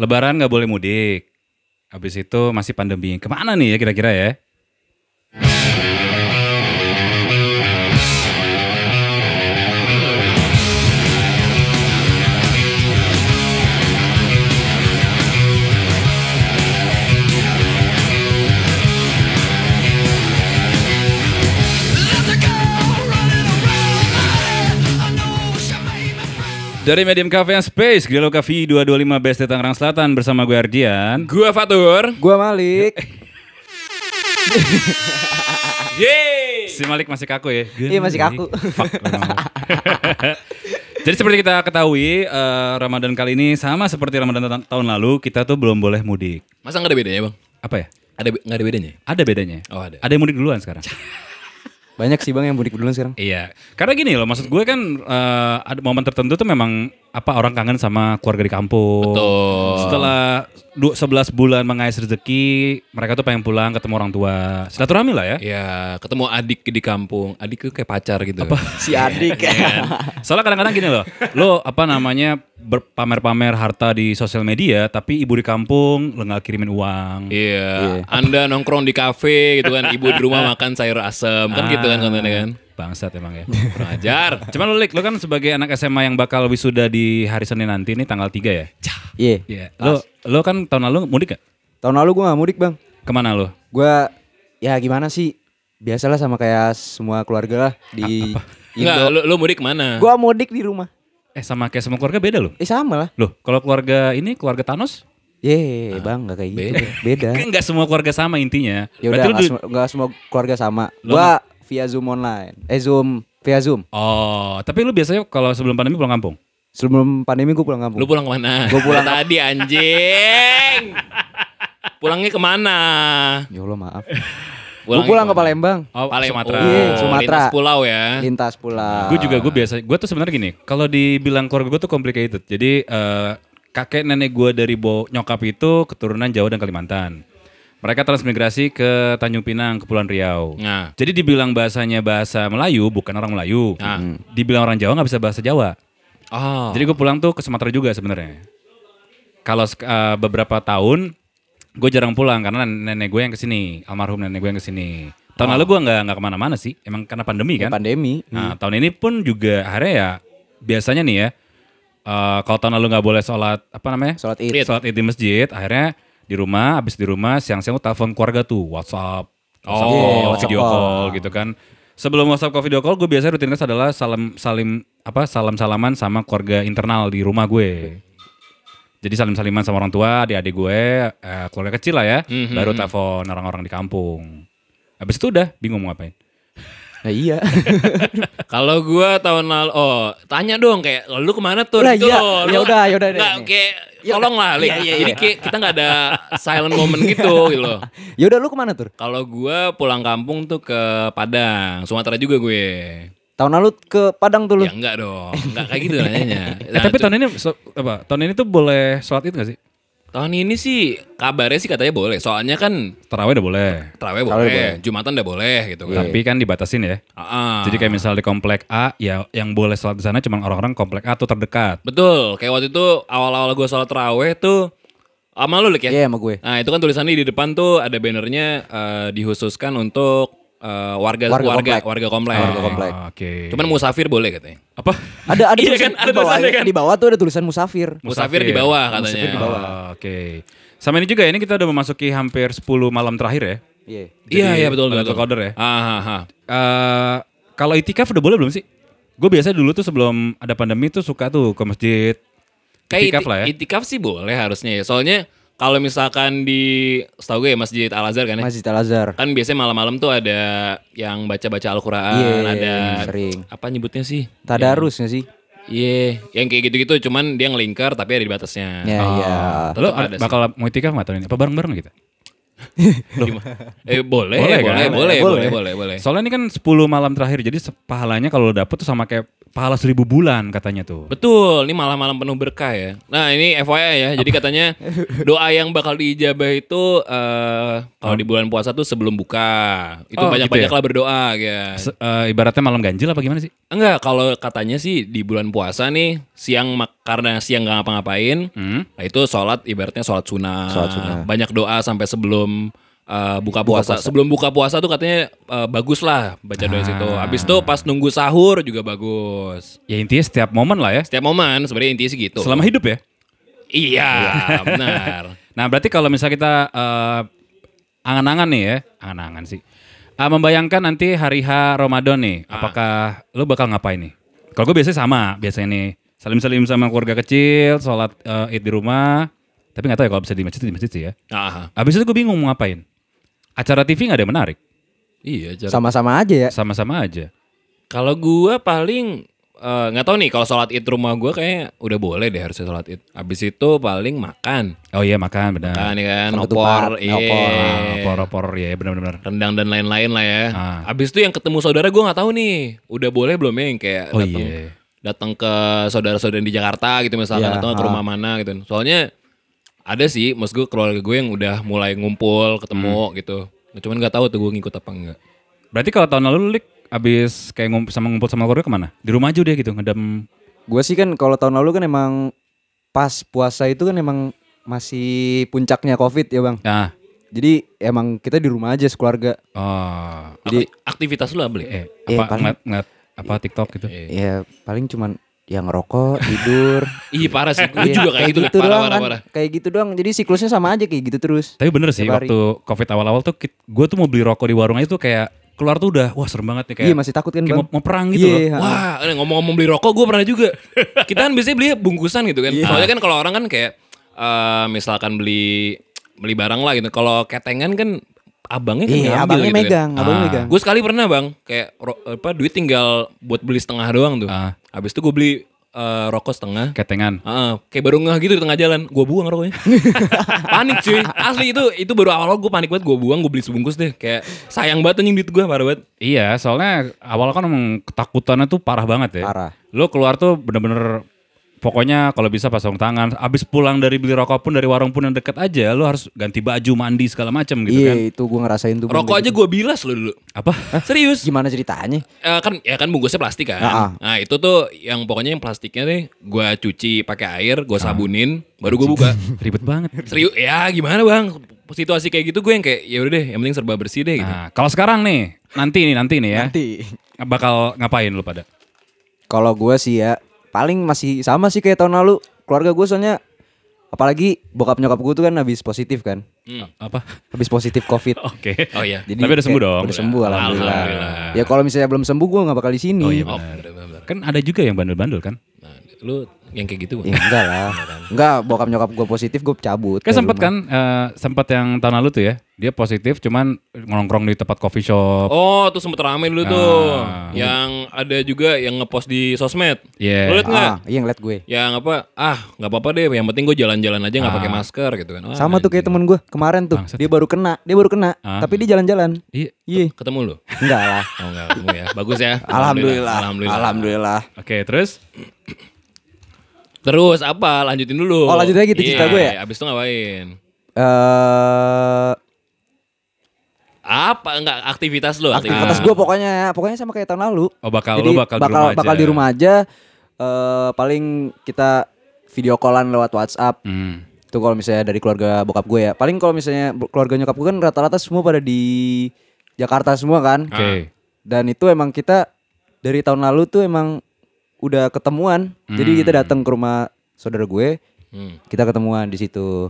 Lebaran nggak boleh mudik. Habis itu masih pandemi. Ke mana nih ya kira-kira ya? Dari Medium Cafe and Space, Grillo Cafe 225 BSD Tangerang Selatan bersama gue Ardian. Gua Fatur. Gua Malik. Yeay. Si Malik masih kaku ya? Iya, masih kaku. Fuck. Jadi seperti kita ketahui, eh, Ramadan kali ini sama seperti Ramadan ta- tahun lalu, kita tuh belum boleh mudik. Masa nggak ada bedanya bang? Apa ya? Ada nggak ada bedanya? Ada bedanya. Oh, ada. Ada yang mudik duluan sekarang. Banyak sih bang yang mudik duluan sekarang. Iya, karena gini loh, maksud gue kan eh, ada momen tertentu tuh memang apa orang kangen sama keluarga di kampung. Betul. Setelah du- 11 bulan mengais rezeki, mereka tuh pengen pulang ketemu orang tua. Silaturahmi lah ya. Ya ketemu adik di kampung. Adik tuh kayak pacar gitu. Apa? Si adik. Soalnya kadang-kadang gini loh, lo apa namanya berpamer-pamer harta di sosial media, tapi ibu di kampung lo nggak kirimin uang. Iya. Anda nongkrong di kafe gitu kan. Ibu di rumah makan sayur asem kan gitu kan kontennya kan. Bangsat emang ya. Kurang ajar. Cuman lo, Lik, lo kan sebagai anak SMA yang bakal wisuda di hari Senin nanti nih tanggal 3 ya? Iya. Iya. Lo, lo kan tahun lalu mudik gak? Tahun lalu gua gak mudik bang. Ke mana lo? Gua ya gimana sih? Biasalah sama kayak semua keluarga lah di Enggak, Indo. lu, lu mudik ke mana? Gua mudik di rumah. Eh sama kayak semua keluarga beda loh. Eh sama lah. Loh, kalau keluarga ini keluarga Thanos? Ye bang gak kayak gitu. beda. Beda. Kan nggak semua keluarga sama intinya. Ya Berarti udah lu nggak di- semua, nggak semua keluarga sama. Lo Gua via Zoom online. Eh Zoom via Zoom. Oh, tapi lu biasanya kalau sebelum pandemi pulang kampung? Sebelum pandemi gua pulang kampung. Lu pulang ke mana? Gua pulang- tadi anjing. Pulangnya ke mana? Ya Allah maaf. Pulangnya Gua pulang ke? Palembang. Oh, Palem- Sumatera. Oh, Iya, Sumatera. lintas pulau ya. Lintas pulang. Gue juga gue biasa, gue tuh sebenarnya gini, kalau dibilang keluarga gue tuh complicated. Jadi eh, kakek nenek gue dari bo nyokap itu keturunan Jawa dan Kalimantan. Mereka transmigrasi ke Tanjung Pinang, Kepulauan Riau. Nah. Jadi dibilang bahasanya bahasa Melayu, bukan orang Melayu. Nah. Dibilang orang Jawa nggak bisa bahasa Jawa. Oh. Jadi gue pulang tuh ke Sumatera juga sebenarnya. Kalau eh, beberapa tahun gue jarang pulang karena nenek gue yang ke sini, almarhum nenek gue yang ke sini. Tahun lalu gue nggak nggak ke mana-mana sih, emang karena pandemi Ya, kan. pandemi. Nah tahun ini pun juga akhirnya ya biasanya nih ya, eh, kalau tahun lalu nggak boleh sholat apa namanya? Sholat Id. Sholat id di masjid, akhirnya di rumah, habis di rumah siang-siang gue telepon keluarga tuh, WhatsApp, WhatsApp Oh, call, WhatsApp video call. call gitu kan. Sebelum WhatsApp call, video call, gue biasanya rutinitas adalah salam salim apa salam salaman sama keluarga internal di rumah gue. Jadi salim saliman sama orang tua, adik-adik gue, eh, keluarga kecil lah ya. Mhm. Baru telepon orang-orang di kampung. Habis itu udah bingung mau ngapain. Nah, iya. Kalau gua tahun lalu, oh tanya dong kayak lu ke mana tuh? Lah, Gitu iya. loh. Ya udah, ya udah deh, Nggak, nih. kayak Ya tolong lah. Iya, iya, Jadi iya. kayak kita nggak ada silent moment gitu, gitu loh. ya udah lu ke mana tur? Kalau gua pulang kampung tuh ke Padang, Sumatera juga gue. Tahun lalu ke Padang tuh lu. Ya enggak dong, enggak kayak gitu nanyanya. Eh, tapi tahun ini so- apa? Tahun ini tuh boleh sholat id gak sih? Tahun ini sih kabarnya sih katanya boleh. Soalnya kan Terawih udah boleh. terawih boleh, boleh. Jumatan udah boleh gitu kan. Tapi kan dibatasin ya. Ah. Jadi kayak misal di komplek A, ya yang boleh sholat di sana cuma orang-orang komplek A tuh terdekat. Betul, kayak waktu itu awal-awal gue sholat terawih tuh sama lu Lik ya? Iya sama gue. Nah itu kan tulisannya di depan tuh ada bannernya eh, dihususkan untuk eh, warga Warga warga komplek. warga komplek. Warga komplek. Ah, Oke. Cuman musafir boleh katanya. apa? Ada ada Iya tulisan kan, ada di bawah. tulisannya kan? Di bawah tuh ada tulisan musafir. Musafir di bawah katanya. Musafir di bawah. Oh, Oke. Sama ini juga ya, ini kita udah memasuki hampir 10 malam terakhir ya. Iya Iya. Iya betul betul. Qadar ya. Ah, ah, ah. Eh, kalau itikaf udah boleh belum sih? Gue biasa dulu tuh sebelum ada pandemi tuh suka tuh ke masjid. Kayak Itikaf iti- lah ya. itikaf sih boleh harusnya ya. Soalnya kalau misalkan di setahu gue ya Masjid Al Azhar kan ya. Masjid Al Azhar. Kan biasanya malam-malam tuh ada yang baca-baca Al-Qur'an, Iya, ada sering. apa nyebutnya sih? Tadarus nggak sih? Iya, yang kayak gitu-gitu cuman dia ngelingkar tapi ada di batasnya. Ya Oh. iya. Lo Tetep ada sih. bakal mau itikaf nggak tahun ini? Apa bareng-bareng kita? Eh boleh, Boleh boleh, kan? boleh, boleh, Boleh. boleh, boleh. Soalnya ini kan 10 malam terakhir, jadi pahalanya kalau lo dapet tuh sama kayak pahala seribu bulan katanya tuh. Betul, ini malam-malam penuh berkah ya. Nah ini FYI ya, jadi katanya doa yang bakal diijabah itu eh kalau di bulan puasa tuh sebelum buka. Itu Oh, banyak-banyaklah gitu berdoa ya. Se- eh, ibaratnya malam ganjil apa gimana sih? Enggak, kalau katanya sih di bulan puasa nih siang mak- karena siang nggak ngapa-ngapain, Hmm? nah itu sholat ibaratnya sholat sunnah. Sholat sunnah. Banyak doa sampai sebelum uh, buka, puasa. Sebelum buka puasa tuh katanya uh, bagus lah baca doa situ. Ah. Habis itu pas nunggu sahur juga bagus. Ya intinya setiap momen lah ya. Setiap momen sebenarnya intinya sih gitu. Selama hidup ya. Iya, benar. Nah berarti kalau misalnya kita eh, angan-angan nih ya, angan-angan sih. Ah, membayangkan nanti hari H Ramadan nih, apakah lo bakal ngapain nih? Kalau gue biasanya sama, biasanya nih salim-salim sama keluarga kecil, sholat eh, id di rumah. Tapi nggak tahu ya kalau bisa di masjid di masjid sih ya. Ah, Abis itu gue bingung mau ngapain. Acara TV nggak ada yang menarik, iya. cara- Sama-sama aja ya. sama-sama aja. Kalau gua paling eh, nggak tahu nih kalau sholat id rumah gua kayak udah boleh deh harusnya sholat id. Habis itu paling makan, Oh iya makan benar. makan ya kan, Sama opor, ketupat, iya. opor. Ah, Opor-opor ya benar-benar. rendang dan lain-lain lah ya. Ah. Habis itu yang ketemu saudara gue nggak tahu nih, udah boleh belum ya yang kayak Oh datang iya. datang ke saudara-saudara di Jakarta gitu misalkan Iya, atau ke ah. rumah mana gitu. Soalnya ada sih, maksud gue keluarga gue yang udah mulai ngumpul ketemu Hmm. gitu. Nah, cuman nggak tahu tuh gue ngikut apa enggak. Berarti kalau tahun lalu lu Lik, abis kayak ngumpul sama ngumpul sama keluarga ke mana? Di rumah aja udah gitu ngedam. Gue sih kan kalau tahun lalu kan emang pas puasa itu kan emang masih puncaknya covid ya bang. Nah, Jadi emang kita di rumah aja sekeluarga. oh, Jadi Akti- aktivitas lu apa beli? eh, Iya, apa paling- ngeliat, ngeliat apa TikTok gitu? ya paling cuman yang ngerokok, tidur. Ih parah sih, gue Iya, juga kayak gitu, deh. parah, doang parah, kan. parah. Kayak gitu doang. Jadi siklusnya sama aja kayak gitu terus. Tapi bener sih waktu covid awal-awal tuh gue tuh mau beli rokok di warung aja tuh kayak keluar tuh udah wah serem banget nih kayak Iya masih takut kan kayak bang. mau, mau perang gitu Iya, loh. ha. Wah, ngomong-ngomong beli rokok, gue pernah juga. Kita kan biasanya beli bungkusan gitu kan. Iya. Soalnya kan kalau orang kan kayak eh, misalkan beli beli barang lah gitu. Kalau ketengan kan abangnya kan Iya ngambil abangnya gitu megang, kan. abangnya Ah. megang. Gue sekali pernah bang, kayak apa duit tinggal buat beli setengah doang tuh. Ah. Habis itu gue beli eh, rokok setengah. Ketengan. Heeh, kayak baru ngeh gitu di tengah jalan, gue buang rokoknya. panik cuy, asli itu itu baru awal gue panik banget, gue buang, gue beli sebungkus deh. Kayak sayang banget anjing duit gue parah banget. Iya, soalnya awal kan emang ketakutannya tuh parah banget ya. Parah. Lo keluar tuh bener-bener pokoknya kalau bisa pasang tangan. Abis pulang dari beli rokok pun dari warung pun yang deket aja, lo harus ganti baju, mandi segala macam gitu Iya kan. itu gue ngerasain tuh. Rokok aja gue bilas lo dulu. Apa? Serius? Gimana ceritanya? Eh, kan ya kan bungkusnya plastik kan. Ah, ah. Nah itu tuh yang pokoknya yang plastiknya nih gue cuci pakai air, gue sabunin, baru gue buka. Ribet banget. Serius? Ya gimana bang? Situasi kayak gitu gue yang kayak ya udah deh, yang penting serba bersih deh gitu. Nah, kalau sekarang nih, nanti nih, nanti nih ya. Nanti. Bakal ngapain lu pada? Kalau gue sih ya paling masih sama sih kayak tahun lalu. Keluarga gue soalnya apalagi bokap nyokap gue tuh kan habis positif kan. Hmm. Apa? Habis positif covid. Oke. Oh iya. Jadi Tapi udah sembuh dong? Udah sembuh alhamdulillah. Alhamdulillah. Ya kalau misalnya belum sembuh gue nggak bakal di sini. Oh iya Oh, benar. bener. Kan ada juga yang bandel-bandel kan? Lu yang kayak gitu Ya enggak lah. Enggak, bokap nyokap gue positif gue cabut. Kayak sempet rumah. kan, eh, sempet yang tahun lalu tuh ya, dia positif cuman nongkrong di tempat coffee shop. Oh, tuh sempet rame dulu tuh. Ah. Yang ada juga yang ngepost di sosmed. Iya. Lu liat nggak? Ah, iya ngeliat gue. Yang apa? Ah, nggak apa-apa deh. Yang penting gue jalan-jalan aja nggak pakai masker gitu kan. Ah, Sama tuh kayak temen gue kemarin tuh. Bangsat. Dia baru kena, dia baru kena. Ah. Tapi dia jalan-jalan. Iya. Iya. Ketemu lu? Enggak lah. Oh enggak ketemu ya. Bagus ya. Alhamdulillah. Alhamdulillah. Alhamdulillah. Oke, terus? Terus apa? Lanjutin dulu. Oh, lanjut lagi tuh cerita Iya, gue ya? Abis itu ngapain? Eh Apa enggak aktivitas lu? aktivitas Ah. gue pokoknya pokoknya sama kayak tahun lalu. Oh bakal Jadi lu bakal, di rumah aja. bakal di rumah aja. Eh paling kita video callan lewat WhatsApp. Hmm. Itu kalau misalnya dari keluarga bokap gue ya. Paling kalau misalnya keluarga nyokap gue kan rata-rata semua pada di Jakarta semua kan. Oke. Dan itu emang kita dari tahun lalu tuh emang udah ketemuan. Jadi Hmm. kita datang ke rumah saudara gue, Hmm. kita ketemuan di situ.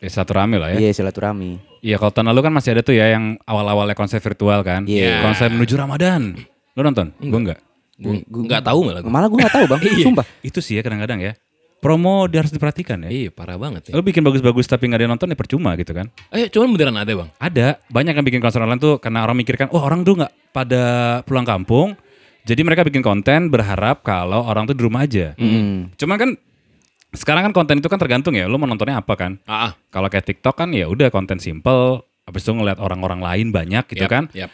Ya, satu rame lah ya. Iya, silaturahmi. Iya, kalau tahun lalu kan masih ada tuh ya yang awal-awalnya konser virtual kan. Iya. Konser menuju Ramadan. Lu nonton? Gue enggak. Gue enggak tahu malah gua. Malah gue gak tahu bang, Iya. sumpah. Itu sih ya kadang-kadang ya. Promo dia harus diperhatikan ya. Iya, parah banget ya. Lu bikin bagus-bagus tapi nggak ada yang nonton ya percuma gitu kan. Eh, cuman beneran ada, Bang. Ada, banyak yang bikin konser online tuh karena orang mikirkan, oh orang tuh nggak pada pulang kampung, jadi mereka bikin konten berharap kalau orang tuh di rumah aja. Hmm. Cuman kan sekarang kan konten itu kan tergantung ya, lu mau nontonnya apa kan? Ah, ah. Kalau kayak TikTok kan ya udah konten simple, habis itu ngeliat orang-orang lain banyak gitu Yap, kan. yap.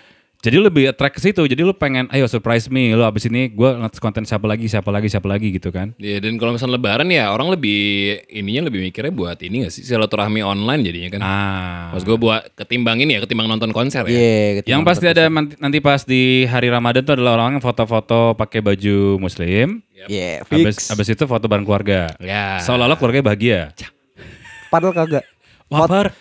Jadi lebih attract ke situ. Jadi lu pengen, ayo surprise me. Lu abis ini gue ngeliat konten siapa lagi, siapa lagi, siapa lagi gitu kan. Iya dan kalau misalnya lebaran ya orang lebih ininya lebih mikirnya buat ini gak sih silaturahmi online jadinya kan. Ah. Mas gue buat ketimbang ini ya ketimbang nonton konser ya. Iya, Yang pasti ada nanti, nanti pas di hari Ramadan tuh adalah orang yang foto-foto pakai baju muslim. Iya, Abis, fix. abis itu foto bareng keluarga. Ya. Seolah-olah keluarga bahagia. Padahal kagak. Wapar.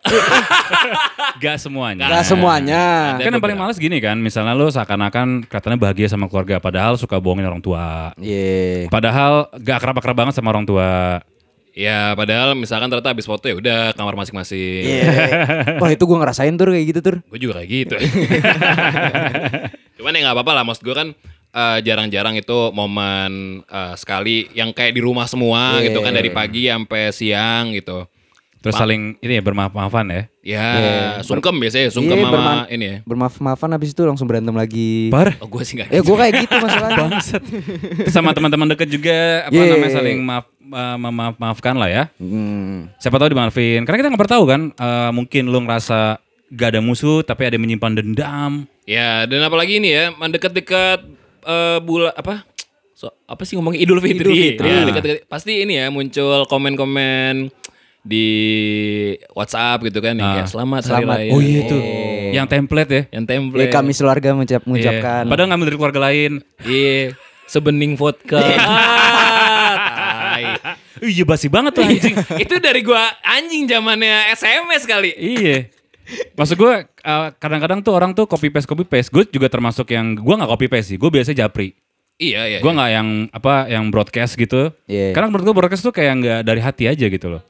Gak semuanya. Gak semuanya. Ada kan yang paling males gini kan, misalnya lu seakan-akan kelihatannya bahagia sama keluarga, padahal suka bohongin orang tua. Iya. Padahal gak akrab-akrab banget sama orang tua. Ya padahal misalkan ternyata habis foto ya udah kamar masing-masing. Iya. Wah itu gue ngerasain tuh kayak gitu tuh. Gue juga kayak gitu. Cuman ya nggak apa-apa lah, maksud gue kan eh, jarang-jarang itu momen eh, sekali yang kayak di rumah semua Iya. gitu kan dari pagi sampai siang gitu. Terus saling ini ya bermaaf-maafan ya. Ya, sungkem biasanya, sungkem Iya, sama ini ya. Bermaaf-maafan habis itu langsung berantem lagi. Par. Oh gue sih gak Eh gue kayak gitu masalahnya. Bangsat. Sama teman-teman deket juga apa Iya. namanya saling maaf uh, memaaf- maafkan lah ya. Hmm. Siapa tahu dimaafin. Karena kita nggak pernah tahu kan, uh, mungkin lu ngerasa gak ada musuh tapi ada yang menyimpan dendam. Ya, dan apalagi ini ya, mendekat-dekat eh, bulan apa? So, apa sih ngomongnya Idul Fitri? Idul Fitri. Ya, dekat-dekat pasti ini ya muncul komen-komen di WhatsApp gitu kan Ah. ya. Selamat, hari Selamat. raya. Oh iya itu. Yang template ya. Yang Ya, template. kami sekeluarga mengucap, mengucapkan. Iya. Padahal ngambil dari keluarga lain. Iya, sebening vodka. ah, tai. Iya basi banget tuh anjing. Itu dari gua anjing zamannya SMS kali. iya. Maksud gue uh, kadang-kadang tuh orang tuh copy paste copy paste. Gue juga termasuk yang gue nggak copy paste sih. Gue biasa japri. Iya, iya. Gue nggak yang apa yang broadcast gitu. Iya. Karena menurut gue broadcast tuh kayak nggak dari hati aja gitu loh.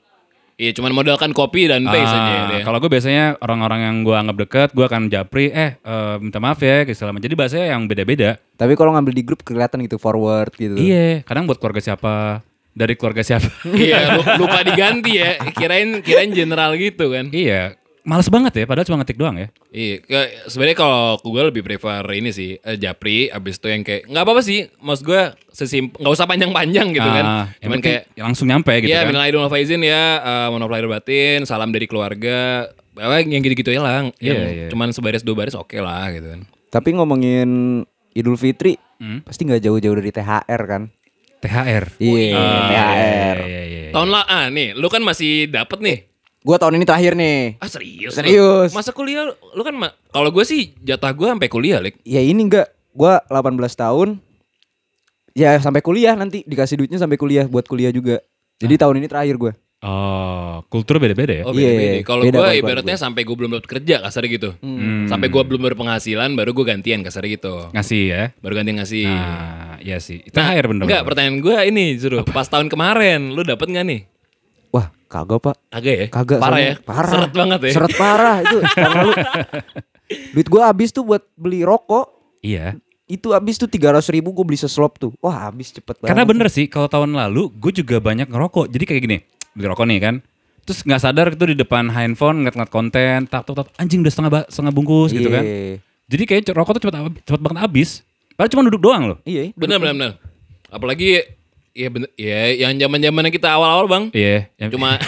Iya, cuman modalkan copy dan paste aja Ah, dia. Kalau gue biasanya orang-orang yang gue anggap deket, gue akan japri, eh eh, minta maaf ya, kayak selama. Jadi bahasanya yang beda-beda. Tapi kalau ngambil di grup kelihatan gitu forward gitu. Iya, kadang buat keluarga siapa, dari keluarga siapa. Iya, lu- lupa diganti ya. Kirain kirain general gitu kan. iya, males banget ya, padahal cuma ngetik doang ya. Iya, sebenarnya kalau gue lebih prefer ini sih eh, Japri, abis itu yang kayak nggak apa-apa sih, maksud gue sesim nggak usah panjang-panjang gitu kan, Ah, yang cuman kayak langsung nyampe gitu Iya, kan. minal aidin wal faizin ya, uh, mohon maaf lahir batin, salam dari keluarga, apa yang gitu-gitu ya lah, Iya, yang iya. cuman sebaris dua baris oke lah gitu kan. Tapi ngomongin Idul Fitri, Hmm. pasti nggak jauh-jauh dari THR kan? THR. Iya, Ah, THR. Iya, iya, iya. Tahun lah, ah nih, lu kan masih dapet nih. Gue tahun ini terakhir nih. Ah serius? lu? Serius. Masa kuliah, lu- lu kan, ma- kalau gue sih jatah gue sampai kuliah, Lik. Ya ini enggak, gue 18 tahun. Ya sampai kuliah nanti dikasih duitnya sampai kuliah buat kuliah juga. Jadi tahun ini terakhir gue. Oh, kultur beda-beda ya. Oh Iya, beda-beda. Kalau beda gue kalau ibaratnya sampai gue belum dapat kerja kasar gitu. Hmm. Sampai gue belum berpenghasilan baru gue gantian kasar gitu. Ngasih ya. Baru gantian ngasih. Nah, iya sih. THR bener. Enggak, pertanyaan gue ini Zuru. Pas tahun kemarin lu dapet nggak nih? Wah kagak pak. Kagak ya? Kagak Parah soalnya. ya? Parah. Seret banget ya? Seret parah itu. tahun lalu. Duit gue habis tuh buat beli rokok. Iya. Itu habis tuh 300 ribu gue beli seslop tuh. Wah habis cepet banget. Karena bener sih, kalau tahun lalu gue juga banyak ngerokok. Jadi kayak gini, beli rokok nih kan. Terus nggak sadar itu di depan handphone ngeliat-ngeliat konten, tap tap tap, anjing udah setengah setengah bungkus gitu kan. Iya. Jadi kayak rokok tuh cepet cepet banget habis. Padahal cuma duduk doang loh. Iya. Bener bener bener. Apalagi ya bener ya yang zaman zamannya kita awal-awal bang. Iya. yang- Cuma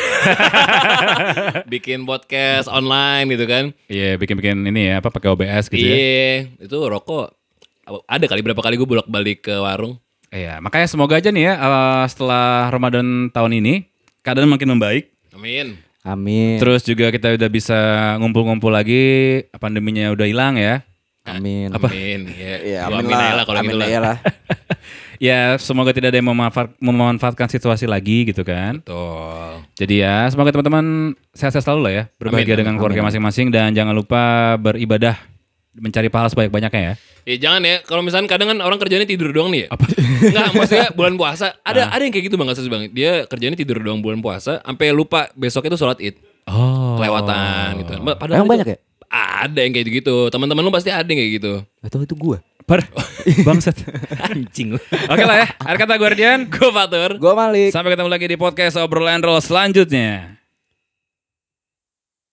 bikin podcast online gitu kan. Iya bikin-bikin ini ya apa pakai OBS gitu ya. Iya, itu rokok ada kali berapa kali gue bolak-balik ke warung. Iya, makanya semoga aja nih ya eh, setelah Ramadan tahun ini keadaan makin membaik. Amin. Amin. Terus juga kita udah bisa ngumpul-ngumpul lagi, pandeminya udah hilang ya. Amin. Amin. Ya, Ya, amin amin lah. lah kalau amin gitu lah. lah. Ya semoga tidak ada yang memanfaat- memanfaatkan situasi lagi gitu kan. Betul. Jadi ya semoga teman-teman sehat-sehat selalu lah ya. Berbahagia Amin, dengan keluarga masing-masing dan jangan lupa beribadah mencari pahala sebanyak-banyaknya ya. Ya jangan ya, kalau misalkan kadang kan orang kerjanya tidur doang nih ya. Apa? Enggak, maksudnya bulan puasa. Ada ada yang kayak gitu Bang Asus Bang. Dia kerjanya tidur doang bulan puasa sampai lupa besok itu sholat Id. Oh. Kelewatan gitu. Padahal Emang itu- banyak ya? Ada yang kayak gitu. Teman-teman lu pasti ada yang kayak gitu. Atau itu gue. Per. Bangsat. Anjing. Oke lah ya. Akhir kata Guardian. Gue Fatur. Gue Malik. Sampai ketemu lagi di podcast obrolan roll selanjutnya.